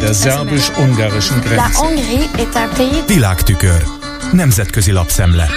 der szerbus-ungarischen La Grenze. Hongrie est un pays Világtükör. Nemzetközi lapszemle.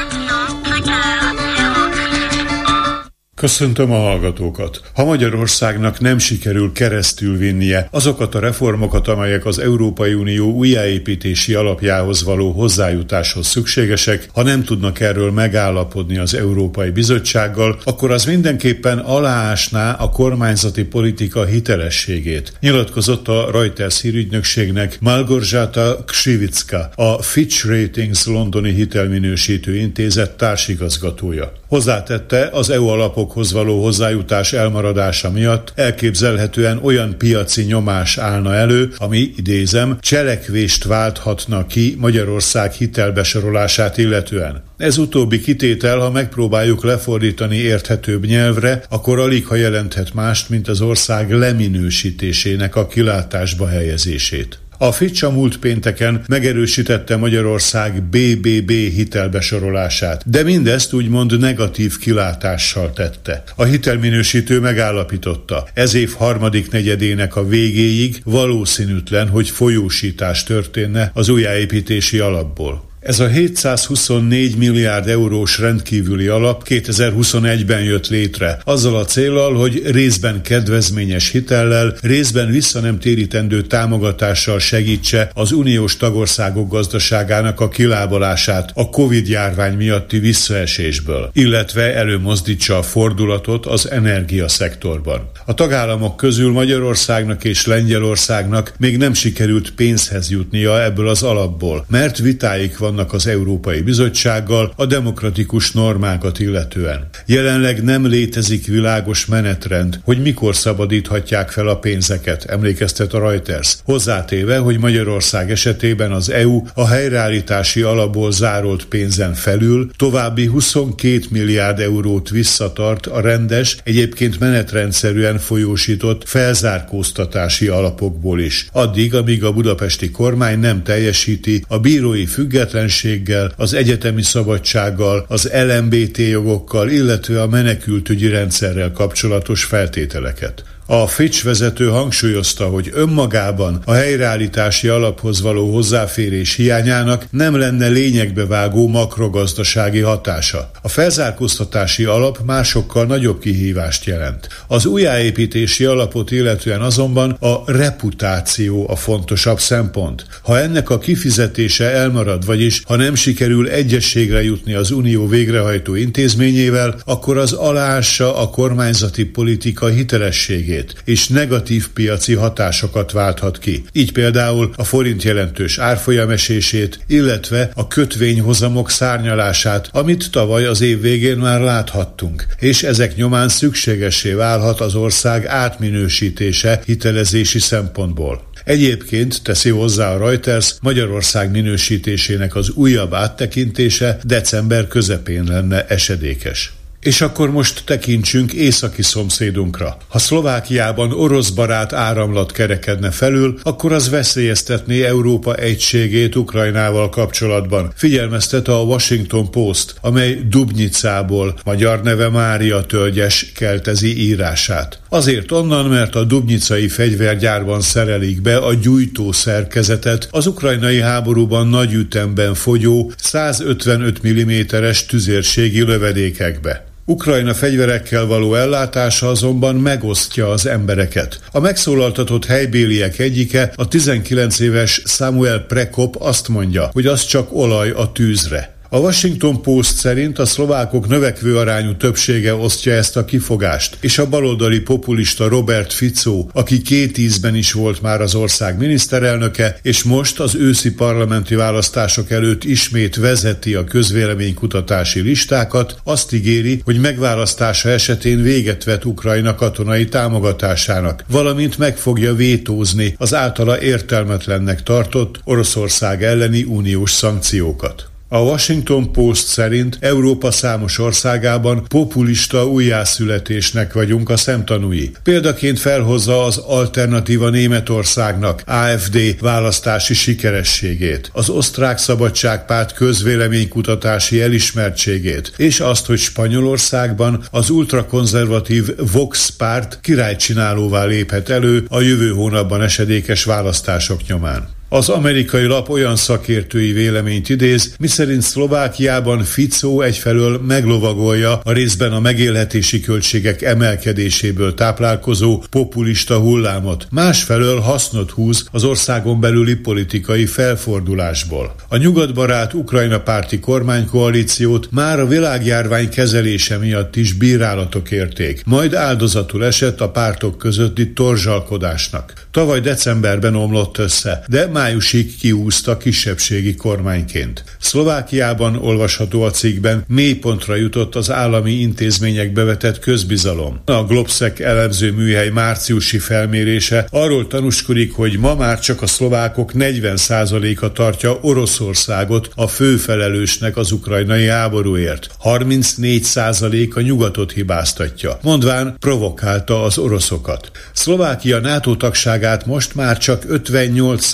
Köszöntöm a hallgatókat! Ha Magyarországnak nem sikerül keresztül vinnie azokat a reformokat, amelyek az Európai Unió újjáépítési alapjához való hozzájutáshoz szükségesek, ha nem tudnak erről megállapodni az Európai Bizottsággal, akkor az mindenképpen aláásná a kormányzati politika hitelességét. Nyilatkozott a Reuters hírügynökségnek Malgorzsata Ksivicka, a Fitch Ratings londoni hitelminősítő intézet társigazgatója. Hozzátette, az EU alapokhoz való hozzájutás elmaradása miatt elképzelhetően olyan piaci nyomás állna elő, ami, idézem, cselekvést válthatna ki Magyarország hitelbesorolását illetően. Ez utóbbi kitétel, ha megpróbáljuk lefordítani érthetőbb nyelvre, akkor alig ha jelenthet mást, mint az ország leminősítésének a kilátásba helyezését. A Fitch a múlt pénteken megerősítette Magyarország BBB hitelbesorolását, de mindezt úgymond negatív kilátással tette. A hitelminősítő megállapította, ez év harmadik negyedének a végéig valószínűtlen, hogy folyósítás történne az újjáépítési alapból. Ez a 724 milliárd eurós rendkívüli alap 2021-ben jött létre, azzal a célral, hogy részben kedvezményes hitellel, részben vissza nem térítendő támogatással segítse az uniós tagországok gazdaságának a kilábalását a Covid-járvány miatti visszaesésből, illetve előmozdítsa a fordulatot az energiaszektorban. A tagállamok közül Magyarországnak és Lengyelországnak még nem sikerült pénzhez jutnia ebből az alapból, mert vitáik van vannak az Európai Bizottsággal a demokratikus normákat illetően. Jelenleg nem létezik világos menetrend, hogy mikor szabadíthatják fel a pénzeket, emlékeztet a Reuters. Hozzátéve, hogy Magyarország esetében az EU a helyreállítási alapból zárolt pénzen felül további 22 milliárd eurót visszatart a rendes, egyébként menetrendszerűen folyósított felzárkóztatási alapokból is. Addig, amíg a budapesti kormány nem teljesíti a bírói független függetlenséggel, az egyetemi szabadsággal, az LMBT jogokkal, illetve a menekültügyi rendszerrel kapcsolatos feltételeket. A Fitch vezető hangsúlyozta, hogy önmagában a helyreállítási alaphoz való hozzáférés hiányának nem lenne lényegbe vágó makrogazdasági hatása. A felzárkóztatási alap másokkal nagyobb kihívást jelent. Az újjáépítési alapot illetően azonban a reputáció a fontosabb szempont. Ha ennek a kifizetése elmarad, vagyis ha nem sikerül egyességre jutni az unió végrehajtó intézményével, akkor az aláássa a kormányzati politika hitelességét értékét, és negatív piaci hatásokat válthat ki. Így például a forint jelentős árfolyamesését, illetve a kötvényhozamok szárnyalását, amit tavaly az év végén már láthattunk, és ezek nyomán szükségesé válhat az ország átminősítése hitelezési szempontból. Egyébként teszi hozzá a Reuters, Magyarország minősítésének az újabb áttekintése december közepén lenne esedékes. És akkor most tekintsünk északi szomszédunkra. Ha Szlovákiában orosz barát áramlat kerekedne felül, akkor az veszélyeztetné Európa egységét Ukrajnával kapcsolatban. Figyelmeztet a Washington Post, amely Dubnyicából, magyar neve Mária Tölgyes keltezi írását. Azért onnan, mert a dubnyicai fegyvergyárban szerelik be a gyújtó szerkezetet az ukrajnai háborúban nagy ütemben fogyó 155 mm-es tüzérségi lövedékekbe. Ukrajna fegyverekkel való ellátása azonban megosztja az embereket. A megszólaltatott helybéliek egyike, a 19 éves Samuel Prekop azt mondja, hogy az csak olaj a tűzre. A Washington Post szerint a szlovákok növekvő arányú többsége osztja ezt a kifogást, és a baloldali populista Robert Fico, aki két ízben is volt már az ország miniszterelnöke, és most az őszi parlamenti választások előtt ismét vezeti a közvéleménykutatási listákat, azt ígéri, hogy megválasztása esetén véget vet Ukrajna katonai támogatásának, valamint meg fogja vétózni az általa értelmetlennek tartott Oroszország elleni uniós szankciókat. A Washington Post szerint Európa számos országában populista újjászületésnek vagyunk a szemtanúi. Példaként felhozza az alternatíva Németországnak AFD választási sikerességét, az osztrák szabadságpárt közvéleménykutatási elismertségét, és azt, hogy Spanyolországban az ultrakonzervatív Vox párt királycsinálóvá léphet elő a jövő hónapban esedékes választások nyomán. Az amerikai lap olyan szakértői véleményt idéz, miszerint Szlovákiában Ficó egyfelől meglovagolja a részben a megélhetési költségek emelkedéséből táplálkozó populista hullámot, másfelől hasznot húz az országon belüli politikai felfordulásból. A nyugatbarát Ukrajna párti kormánykoalíciót már a világjárvány kezelése miatt is bírálatok érték, majd áldozatul esett a pártok közötti torzsalkodásnak. Tavaly decemberben omlott össze, de májusig kiúzta kisebbségi kormányként. Szlovákiában olvasható a cikkben mélypontra jutott az állami intézményekbe vetett közbizalom. A Globsec elemző műhely márciusi felmérése arról tanúskodik, hogy ma már csak a szlovákok 40%-a tartja Oroszországot a főfelelősnek az ukrajnai háborúért. 34% a nyugatot hibáztatja, mondván provokálta az oroszokat. Szlovákia NATO tagságát most már csak 58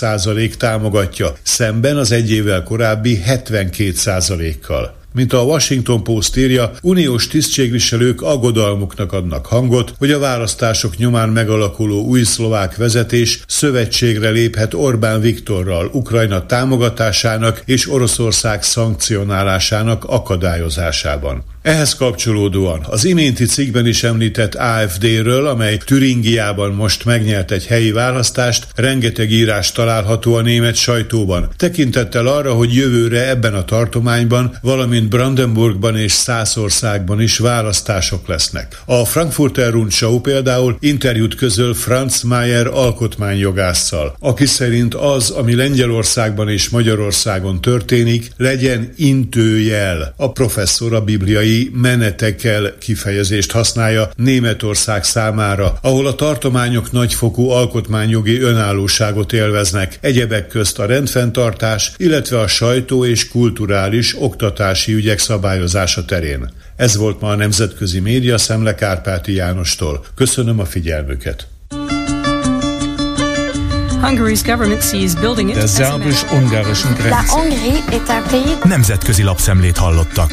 támogatja, szemben az egy évvel korábbi 72 kal mint a Washington Post írja, uniós tisztségviselők aggodalmuknak adnak hangot, hogy a választások nyomán megalakuló új szlovák vezetés szövetségre léphet Orbán Viktorral Ukrajna támogatásának és Oroszország szankcionálásának akadályozásában. Ehhez kapcsolódóan az iménti cikkben is említett AFD-ről, amely Türingiában most megnyert egy helyi választást, rengeteg írás található a német sajtóban. Tekintettel arra, hogy jövőre ebben a tartományban, valamint Brandenburgban és Szászországban is választások lesznek. A Frankfurter Rundschau például interjút közöl Franz Mayer alkotmányjogásszal, aki szerint az, ami Lengyelországban és Magyarországon történik, legyen intőjel. A professzor a bibliai menetekkel kifejezést használja Németország számára, ahol a tartományok nagyfokú alkotmányjogi önállóságot élveznek, egyebek közt a rendfenntartás, illetve a sajtó és kulturális oktatási ügyek szabályozása terén. Ez volt ma a Nemzetközi Média Szemle Kárpáti Jánostól. Köszönöm a figyelmüket! Hungary's government sees building it Der szerbus-ungarischen Grenze. Nemzetközi lapszemlét hallottak.